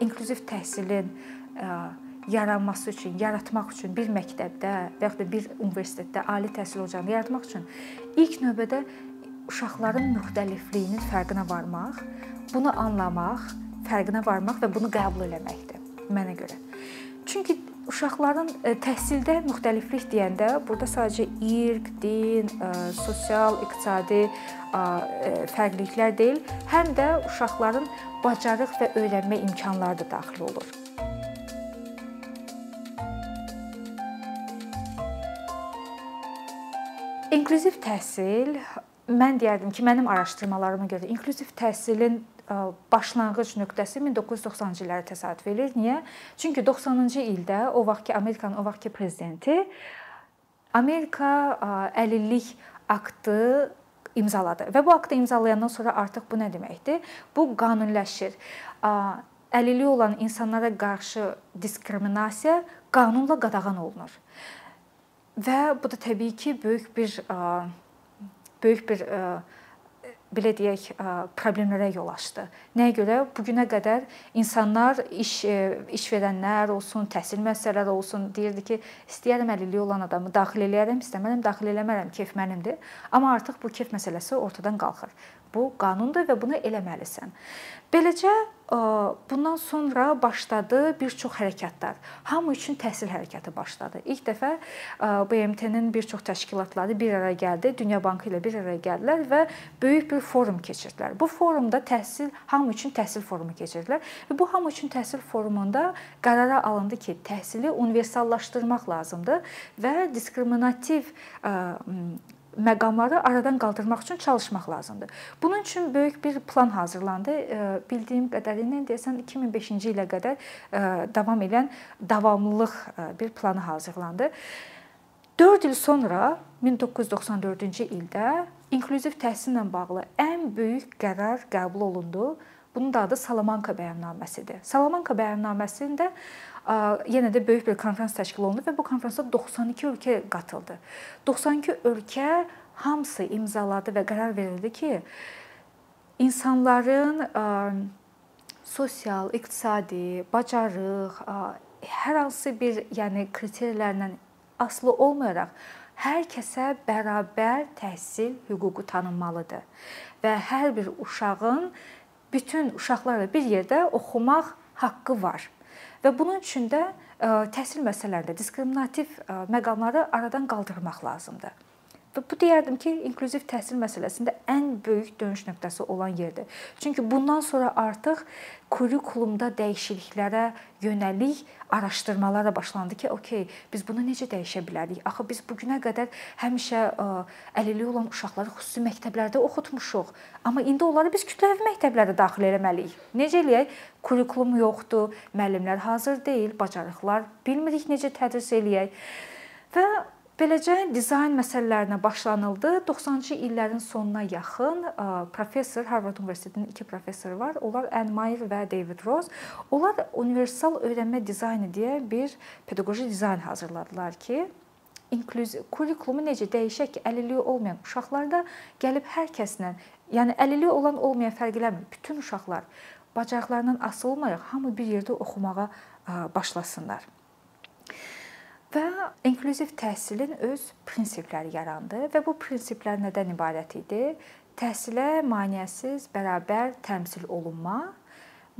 inklüziv təhsilin yaranması üçün, yaratmaq üçün bir məktəbdə və yaxud da bir universitetdə ali təhsil ocağını yaratmaq üçün ilk növbədə uşaqların müxtəlifliyinin fərqinə varmaq, bunu anlamaq, fərqinə varmaq və bunu qəbul etməkdir mənə görə. Çünki uşaqların təhsildə müxtəliflik deyəndə burada sadəcə irq, din, sosial, iqtisadi fərqliliklər deyil, həm də uşaqların bacarıq və öyrənmə imkanları da daxil olur. İnklüziv təhsil mən deyərdim ki, mənim araşdırmalarıma görə inklüziv təhsilin başlanğıc nöqtəsi 1990-cı illərə təsadüf eləyir. Niyə? Çünki 90-cı ildə o vaxtki Amerikanın o vaxtki prezidenti Amerika əlillik aktı imzaladı və bu aktı imzalayandan sonra artıq bu nə deməkdir? Bu qanuniləşir. Əlilliyi olan insanlara qarşı diskriminasiya qanunla qadağan olunur. Və bu da təbii ki, böyük bir böyük bir belə deyək, problemlərə yol açdı. Nəyə görə? Bu günə qədər insanlar iş iş verənlər olsun, təhsil müəssisələri olsun, deyirdi ki, istəyirəm əlilliyi olan adamı daxil eləyərəm, istəmərəm daxil eləmərəm, kef mənimdir. Amma artıq bu kef məsələsi ortadan qalxır. Bu qanundur və bunu eləməlisən. Beləcə bundan sonra başladı bir çox hərəkətlər. Hamı üçün təhsil hərəkəti başladı. İlk dəfə BMT-nin bir çox təşkilatları bir araya gəldi, Dünya Bankı ilə bir araya gəldilər və böyük bir forum keçirdilər. Bu forumda təhsil hamı üçün təhsil forumu keçirdilər və bu hamı üçün təhsil forumunda qərara alındı ki, təhsili universallaşdırmaq lazımdır və diskriminativ məqamları aradan qaldırmaq üçün çalışmaq lazımdır. Bunun üçün böyük bir plan hazırlandı. Bildiyim qədərilə deyəsən 2005-ci ilə qədər davam edən davamlılıq bir planı hazırlandı. 4 il sonra 1994-cü ildə inklüziv təhsillə bağlı ən böyük qərar qəbul olundu. Bunun da adı Salamanka bəyannaməsidir. Salamanka bəyannaməsində yenə də böyük bir konfrans təşkil olundu və bu konfransa 92 ölkə qatıldı. 92 ölkə hamısı imzaladı və qərar verildi ki, insanların sosial, iqtisadi, bacarıq, hər hansı bir, yəni kriteriyalarla asılı olmayaraq hər kəsə bərabər təhsil hüququ tanınmalıdır və hər bir uşağın bütün uşaqlarla bir yerdə oxumaq haqqı var. Və bunun üçün də təhsil məsələlərində diskriminativ məqamları aradan qaldırmaq lazımdır. Və bu deyərdim ki, inklüziv təhsil məsələsində ən böyük dönüş nöqtəsi olan yerdir. Çünki bundan sonra artıq kurikulumda dəyişikliklərə yönəlik araşdırmalar da başlandı ki, okey, biz bunu necə dəyişə bilərik? Axı biz bu günə qədər həmişə əlilliyi olan uşaqları xüsusi məktəblərdə oxutmuşuq, amma indi onları biz kütləvi məktəblərə daxil etməliyik. Necə eləyək? Kurikulum yoxdur, müəllimlər hazır deyil, bacarıqlar bilmirik necə tədris eləyək. Və Beləcə dizayn məsələlərinə başlanıldı. 90-cı illərin sonuna yaxın professor Harvard Universitetinin iki professoru var. Onlar Ann Meyer və David Rose. Onlar universal öyrənmə dizaynı deyə bir pedaqoji dizayn hazırladılar ki, inklüziv kurikulumu necə dəyişək ki, əlilliyi olmayan uşaqlarda gəlib hər kəslə, yəni əlilliyi olan olmayan fərq eləmir. Bütün uşaqlar bacarıqlarından asılı olmayaraq hamı bir yerdə oxumağa başlasınlar. Və inklüziv təhsilin öz prinsipləri yarandı və bu prinsiplər nədən ibarət idi? Təhsilə maneəsiz bərabər təmsil olunma,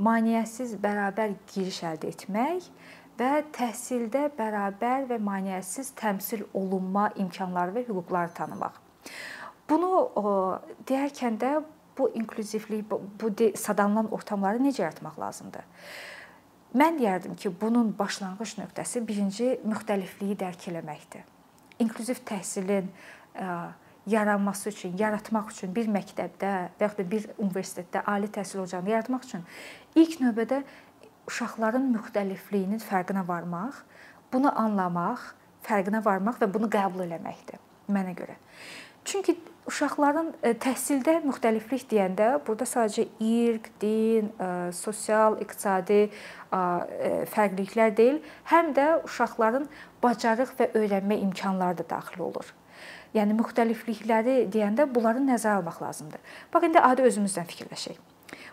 maneəsiz bərabər giriş əldə etmək və təhsildə bərabər və maneəsiz təmsil olunma imkanları və hüquqları tanımaq. Bunu deyərkən də bu inklüzivlik, bu sadanılan ortamları necə yaratmaq lazımdır? Mən deyərdim ki, bunun başlanğıc nöqtəsi birinci müxtəlifliyi dərk eləməkdir. İnklüziv təhsilin yaranması üçün, yaratmaq üçün bir məktəbdə və yaxud da bir universitetdə ali təhsil ocağını yaratmaq üçün ilk növbədə uşaqların müxtəlifliyinin fərqinə varmaq, bunu anlamaq, fərqinə varmaq və bunu qəbul eləməkdir mənə görə. Çünki uşaqların e, təhsildə müxtəliflik deyəndə burada sadəcə irq, din, e, sosial, iqtisadi e, fərqliliklər deyil, həm də uşaqların bacarıq və öyrənmə imkanları da daxil olur. Yəni müxtəliflikləri deyəndə bunları nəzərə almaq lazımdır. Bax indi adi özümüzdən fikirləşək.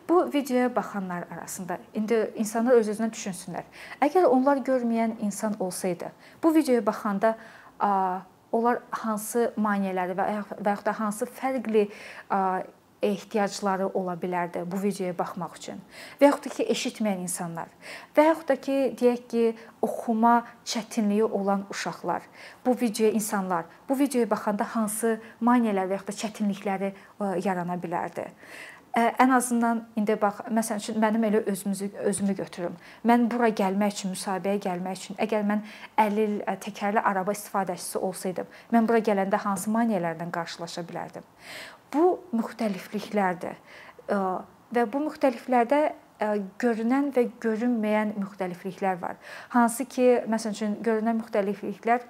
Bu videoya baxanlar arasında indi insanlar öz-özünə düşünsünlər. Əgər onlar görməyən insan olsaydı, bu videoya baxanda onlar hansı maneələri və və yaxud da hansı fərqli ehtiyacları ola bilərdi bu videoya baxmaq üçün. Və yaxud da ki, eşitməyən insanlar və yaxud da ki, deyək ki, oxuma çətinliyi olan uşaqlar. Bu videoya insanlar bu videoya baxanda hansı maneələr və yaxud da çətinlikləri yarana bilərdi ən azından indi bax məsəl üçün mənim elə özümüzü özümü götürüm. Mən bura gəlmək üçün, müsahibəyə gəlmək üçün, əgər mən əlil təkərli araba istifadəçisi olsaydım, mən bura gələndə hansı maneələrlə qarşılaşa bilərdim? Bu müxtəlifliklərdir. Və bu müxtəliflərdə görünən və görünməyən müxtəlifliklər var. Hansı ki, məsəl üçün görünən müxtəlifliklər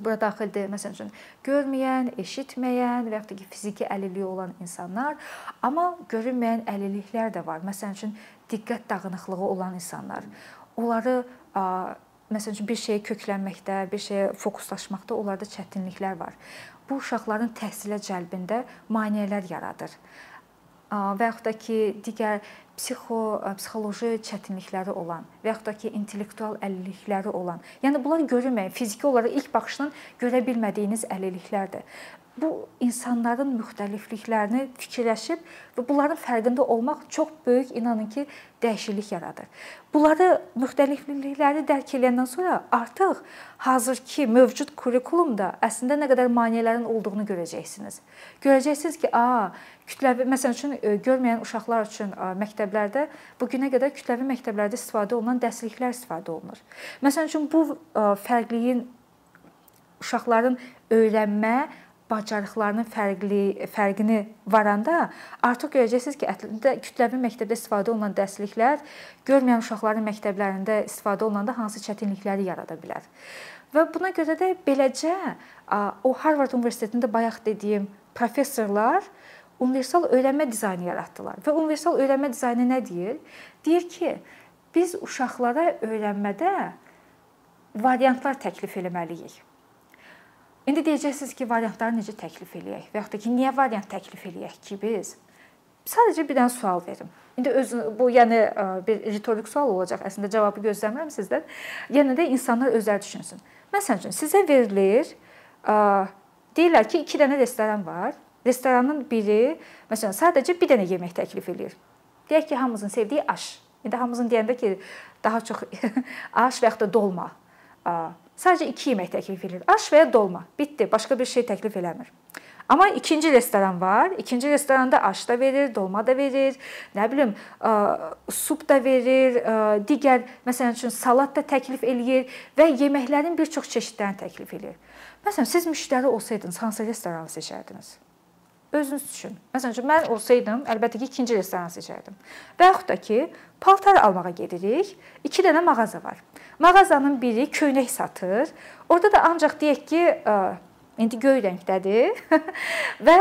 bura daxildir. Məsəl üçün görməyən, eşitməyən və yaxud da ki, fiziki əlilliyi olan insanlar, amma görünməyən əlilliklər də var. Məsəl üçün diqqət dağınıqlığı olan insanlar. Onları məsəl üçün bir şeyə köklənməkdə, bir şeyə fokuslaşmaqda onlarda çətinliklər var. Bu uşaqların təhsilə cəlbində maneələr yaradır və yaxud da ki, digər psixo psixoloji çətinlikləri olan və yaxud da ki, intellektual əlillikləri olan. Yəni bunlar görünməyən, fiziki olaraq ilk baxışdan görə bilmədiyiniz əlilliklərdir bu insanların müxtəlifliklərini fikirləşib və bunların fərqində olmaq çox böyük inanın ki, dəyişiklik yaradır. Bunları müxtəliflikləri dərk edəndən sonra artıq hazırki mövcud kurikulumda əslində nə qədər maneələrin olduğunu görəcəksiniz. Görəcəksiniz ki, a, kütləvi məsəl üçün e, görməyən uşaqlar üçün məktəblərdə bu günə qədər kütləvi məktəblərdə istifadə olunan dərsliklər istifadə olunur. Məsəl üçün bu fərqliyin uşaqların öyrənmə bacarıqlarının fərqli fərqini varanda artıq görəcəksiniz ki, əslində kütləvi məktəbdə istifadə olunan dərsliklər görməyən uşaqların məktəblərində istifadə olunanda hansı çətinlikləri yarada bilər. Və buna görə də beləcə o Harvard Universitetində bayaq dediyim professorlar universal öyrənmə dizaynı yaratdılar. Və universal öyrənmə dizaynı nə deyir? Deyir ki, biz uşaqlara öyrənmədə variantlar təklif etməliyik. İndi deyəcəksiniz ki, variantları necə təklif eləyək və yaxud da ki, niyə variant təklif eləyək ki biz? Sadəcə bir dənə sual verim. İndi öz bu yəni bir ritorik sual olacaq. Əslində cavabı gözləmirəm sizdən. Yenə də insanlar özləri düşünsün. Məsələn üçün sizə verilir deyirlər ki, 2 dənə restoran var. Restoranın biri məsələn sadəcə bir dənə yemək təklif eləyir. Deyək ki, hamımızın sevdiyi aş. İndi hamımızın deyəndə ki, daha çox aş və yaxud da dolma Sadəcə 2 yemək təklif edir. Aş və ya dolma. Bitdi. Başqa bir şey təklif eləmir. Amma ikinci restoran var. İkinci restoranda aş da verir, dolma da verir, nə bilim, sup da verir, digər məsələn üçün salat da təklif eləyir və yeməklərin bir çox çeşidlərini təklif eləyir. Məsələn, siz müştəri olsaydınız, hansı restoranı seçərdiniz? Özünüz üçün. Məsələn üçün mən olsaydım, əlbəttə ki, ikinci restoranı seçərdim. Və yaxud da ki, paltar almağa gedirik. 2 dənə mağaza var. Mağazanın biri köynək satır. Orada da ancaq deyək ki, indi göy rəngdədir və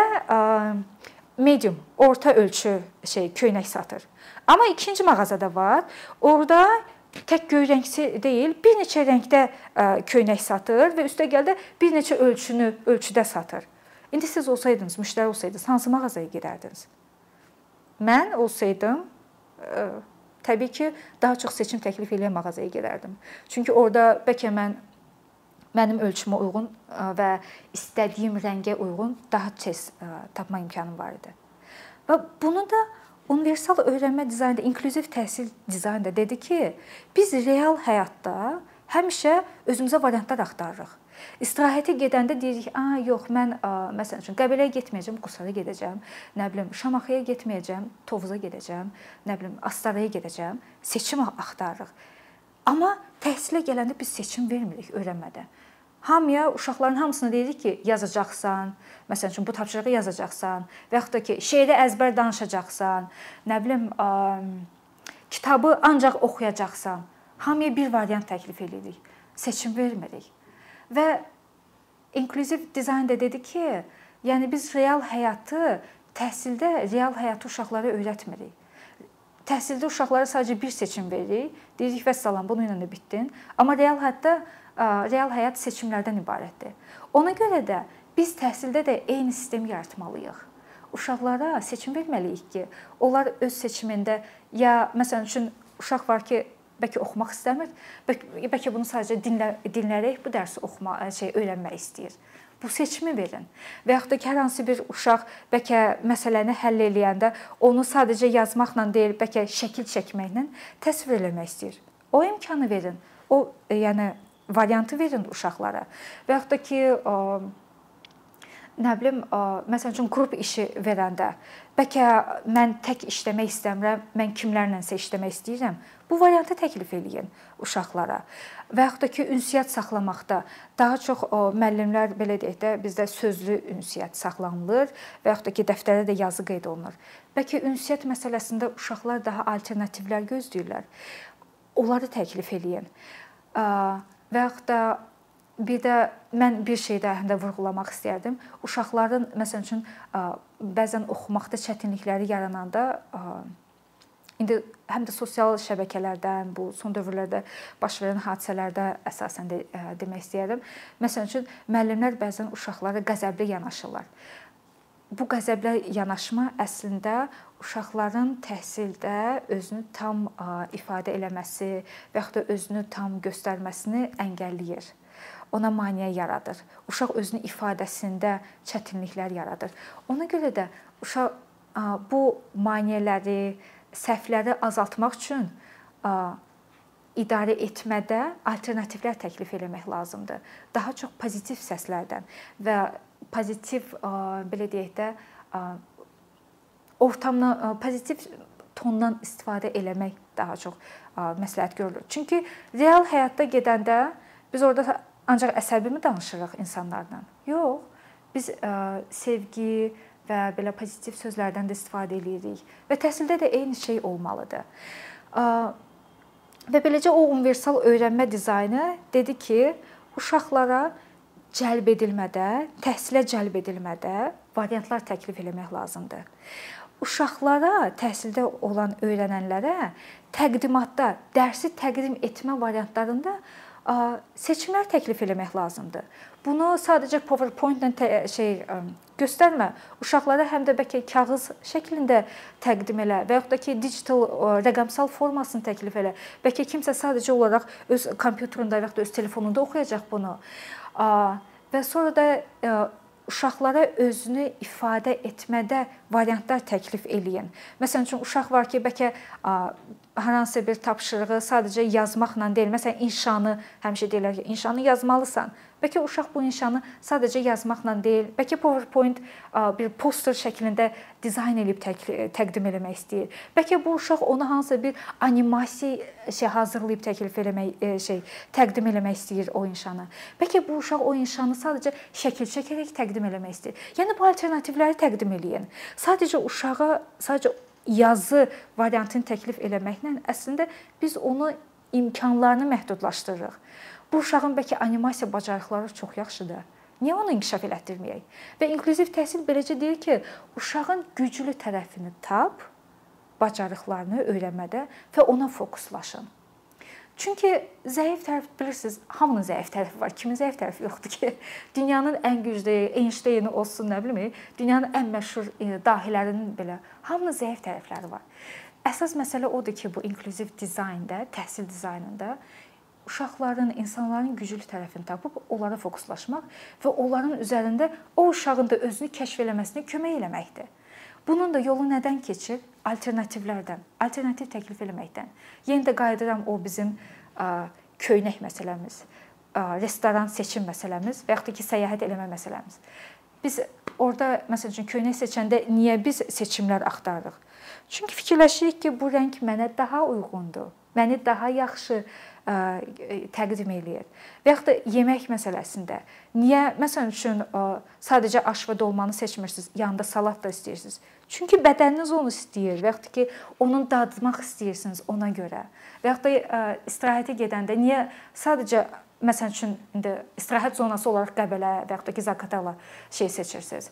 medium, orta ölçü şey köynək satır. Amma ikinci mağazada var. Orada tək göy rəngsi deyil, bir neçə rəngdə köynək satır və üstəgəl də bir neçə ölçünü ölçüdə satır. İndi siz olsaydınız, müştəri olsaydınız, hansı mağazaya gedərdiniz? Mən olsaydım, ə, təbii ki, daha çox seçim təklif edən mağazaya gedərdim. Çünki orada bəlkə mən mənim ölçümə uyğun və istədiyim rəngə uyğun daha tez tapma imkanım var idi. Və bunu da universal öyrənmə dizaynında, inklüziv təhsil dizaynında dedi ki, biz real həyatda həmişə özümüzə variantlar axtarırıq. İstirahətə gedəndə deyirik, "A, yox, mən a, məsəl üçün Qəbələyə getməyəcəm, Qusara gedəcəm. Nə bilim, Şamaxıya getməyəcəm, Tovuza gedəcəm. Nə bilim, Astaraya gedəcəm." Seçim axtarırıq. Amma təhsilə gələndə biz seçim vermirik öyrənmədə. Hamıya uşaqların hamısına deyirik ki, yazacaqsan, məsəl üçün bu tapşırığı yazacaqsan və yaxud da ki, şeiri əzbər danışacaqsan, nə bilim, ə, kitabı ancaq oxuyacaqsan. Hamıya bir variant təklif edirik. Seçim vermirik. Və inklüziv dizayn da dedi ki, yəni biz real həyatı təhsildə real həyatı uşaqlara öyrətmirik. Təhsildə uşaqlara sadəcə bir seçim veririk. Deyirik və salam, bunu ilə də bitdin. Amma real həyatda real həyat seçimlərdən ibarətdir. Ona görə də biz təhsildə də eyni sistemi yaratmalıyıq. uşaqlara seçim verməliyik ki, onlar öz seçimində ya məsəl üçün uşaq var ki, bəlkə oxumaq istəmir, bəlkə bunu sadəcə dinlə, dinləyərək bu dərsi oxuma şey öyrənmək istəyir. Bu seçimi verin. Və yaxud da ki, hər hansı bir uşaq bəlkə məsələni həll eləyəndə onu sadəcə yazmaqla deyil, bəlkə şəkil çəkməklə təsvir eləmək istəyir. O imkanı verin. O yəni variantı verin uşaqlara. Və yaxud da ki, nə bilim, məsəl üçün qrup işi verəndə bəlkə mən tək işləmək istəmirəm, mən kimlərlənsə işləmək istəyirəm. Bu variantı təklif eləyin uşaqlara. Və yaxud da ki, ünsiyyət saxlamaqda daha çox o müəllimlər belə deyək də, bizdə sözlü ünsiyyət saxlanılır və yaxud da ki, dəftərdə də yazı qeyd olunur. Bəlkə ünsiyyət məsələsində uşaqlar daha alternativlər gözləyirlər. Onları təklif eləyin. Və yaxud da bir də mən bir şey də həm də vurğulamaq istərdim. Uşaqların məsəl üçün bəzən oxumaqda çətinlikləri yarananda indi həm də sosial şəbəkələrdən, bu son dövrlərdə baş verən hadisələrdə əsasən də demək istəyirəm. Məsəl üçün müəllimlər bəzən uşaqlara qəzəbli yanaşırlar. Bu qəzəblə yanaşma əslində uşaqların təhsildə özünü tam ifadə eləməsi və yaxud da özünü tam göstərməsini əngəlləyir ona maneə yaradır. Uşaq özünü ifadəsində çətinliklər yaradır. Ona görə də uşaq bu maneələri, səhvləri azaltmaq üçün idarə etmədə alternativlər təklif eləmək lazımdır. Daha çox pozitiv səslərdən və pozitiv belə deyək də ortamdan pozitiv tondan istifadə eləmək daha çox məsləhət görülür. Çünki real həyatda gedəndə biz orada ancaq əsəbimi danışırıq insanlarla. Yox. Biz ə, sevgi və belə pozitiv sözlərdən də istifadə eləyirik və təhsildə də eyni şey olmalıdır. Ə, və beləcə o universal öyrənmə dizaynı dedi ki, uşaqlara cəlb edilmədə, təhsilə cəlb edilmədə variantlar təklif eləmək lazımdır. Uşaqlara, təhsildə olan öyrənənlərə təqdimatda, dərsi təqdim etmə variantlarında seçimlər təklif eləmək lazımdır. Bunu sadəcə PowerPoint-lə şey göstərmə. Uşaqlara həm də bəlkə kağız şəklində təqdim elə və yaxud da ki, digital rəqəmsal formasını təklif elə. Bəlkə kimsə sadəcə olaraq öz kompüterində və yaxud da öz telefonunda oxuyacaq bunu. Və sonra da uşaqlara özünü ifadə etmədə variantlar təklif eləyin. Məsələn üçün uşaq var ki, bəlkə hər hansı bir tapşırığı sadəcə yazmaqla deyil. Məsələn, inşanı həmişə deyirlər ki, inşanı yazmalısan. Bəlkə uşaq bu inşanı sadəcə yazmaqla deyil, bəlkə PowerPoint bir poster şəklində dizayn edib təqdim eləmək istəyir. Bəlkə bu uşaq ona hansısa bir animasiya şey hazırlayıb təklif eləmək şey təqdim eləmək istəyir o inşanı. Bəlkə bu uşaq o inşanı sadəcə şəkil çəkərək təqdim eləmək istəyir. Yəni bu alternativləri təqdim eləyin. Sadəcə uşağa sadəcə yazı variantını təklif eləməklə əslində biz onu imkanlarını məhdudlaşdırırıq. Bu uşağın bəlkə animasiya bacarıqları çox yaxşıdır. Niyə onu inkişaf elətdirməyək? Və inklüziv təhsil beləcə deyir ki, uşağın güclü tərəfini tap, bacarıqlarını öyrənmədə və ona fokuslaşın. Çünki zəif tərəf bilirsiniz, hamının zəif tərəfi var. Kimin zəif tərəfi yoxdur ki? Dünyanın ən güclü Einstein olsun, nə bilim, dünyanın ən məşhur e, dahilərinin belə hamının zəif tərəfləri var. Əsas məsələ odur ki, bu inklüziv dizaynda, təhsil dizaynında uşaqların, insanların güclü tərəfini tapıb onlara fokuslaşmaq və onların üzərində o uşağın da özünü kəşf eləməsinə kömək eləməkdir. Bunun da yolu nədən keçir? Alternativlərdən, alternativ təklif eləməkdən. Yenə də qayıdıram o bizim köynək məsələmiz, restoran seçim məsələmiz və yaxud da ki, səyahət eləmə məsələmiz. Biz orada məsəl üçün köynək seçəndə niyə biz seçimlər axtarırıq? Çünki fikirləşirik ki, bu rəng mənə daha uyğundur. Məni daha yaxşı təqdim eləyir. Və yaxud da yemək məsələsində niyə məsəl üçün sadəcə aş və dolmanı seçmirsiniz, yanında salat da istəyirsiniz? Çünki bədəniniz onu istəyir və yaxud ki, onun dadmaq istəyirsiniz ona görə. Və yaxud da istirahətə gedəndə niyə sadəcə məsəl üçün indi istirahət zonası olaraq Qəbələ və yaxud da ki, Zaqatala şey seçirsiniz?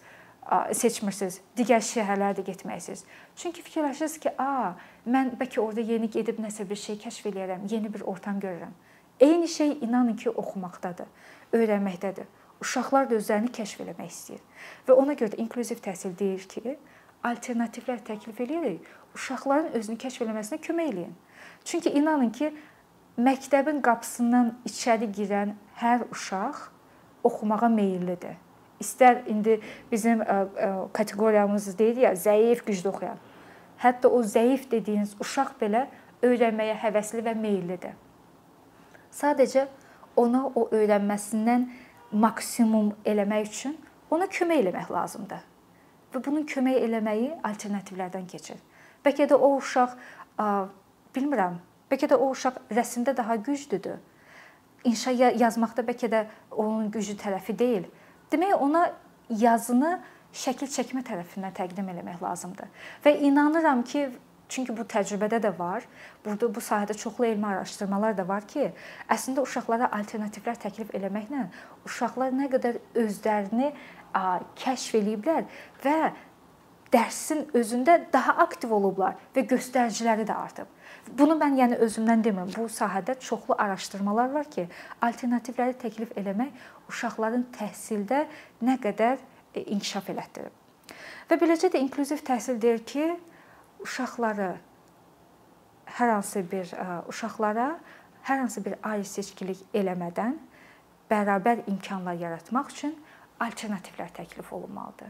Seçmirsiniz, digər şəhərlərə də getməlisiniz. Çünki fikirləşirsiniz ki, "A, mən bəlkə orada yeni gedib nəsə bir şey kəşf eləyərəm, yeni bir ortam görürəm." Eyni şey inanın ki, oxumaqdadır, öyrənməkdədir. uşaqlar da özlərini kəşf etmək istəyir. Və ona görə də inklüziv təhsil deyir ki, alternativlər təklif edirik. Uşaqların özünü kəşf etməsinə kömək eləyin. Çünki inanın ki, məktəbin qapısından içəri girən hər uşaq oxumağa meyllidir. İstər indi bizim kateqoriyamız deyir ya, zəif, güclü oxuyan. Hətta o zəif dediyiniz uşaq belə öyrənməyə həvəsli və meyllidir. Sadəcə ona o öyrənməsindən maksimum eləmək üçün ona kömək eləmək lazımdır. Və bunun kömək eləməyi alternativlərdən keçir. Bəlkə də o uşaq bilmirəm, bəlkə də o uşaq rəsmdə daha güclüdür. İnşa yazmaqda bəlkə də onun güclü tərəfi deyil. Demək ona yazını şəkil çəkmə tərəfindən təqdim eləmək lazımdır. Və inanıram ki, Çünki bu təcrübədə də var. Burada bu sahədə çoxlu elmi araşdırmalar da var ki, əslində uşaqlara alternativlər təklif eləməklə uşaqlar nə qədər özlərini kəşf eləyiblər və dərsin özündə daha aktiv olublar və göstəriciləri də artıb. Bunu mən yəni özümdən demirəm. Bu sahədə çoxlu araşdırmalar var ki, alternativləri təklif eləmək uşaqların təhsildə nə qədər e, inkişaf elətdirib. Və beləcə də inklüziv təhsil deyir ki, uşaqları hər hansı bir uşaqlara hər hansı bir ayrı seçkilik eləmədən bərabər imkanlar yaratmaq üçün alternativlər təklif olunmalıdır.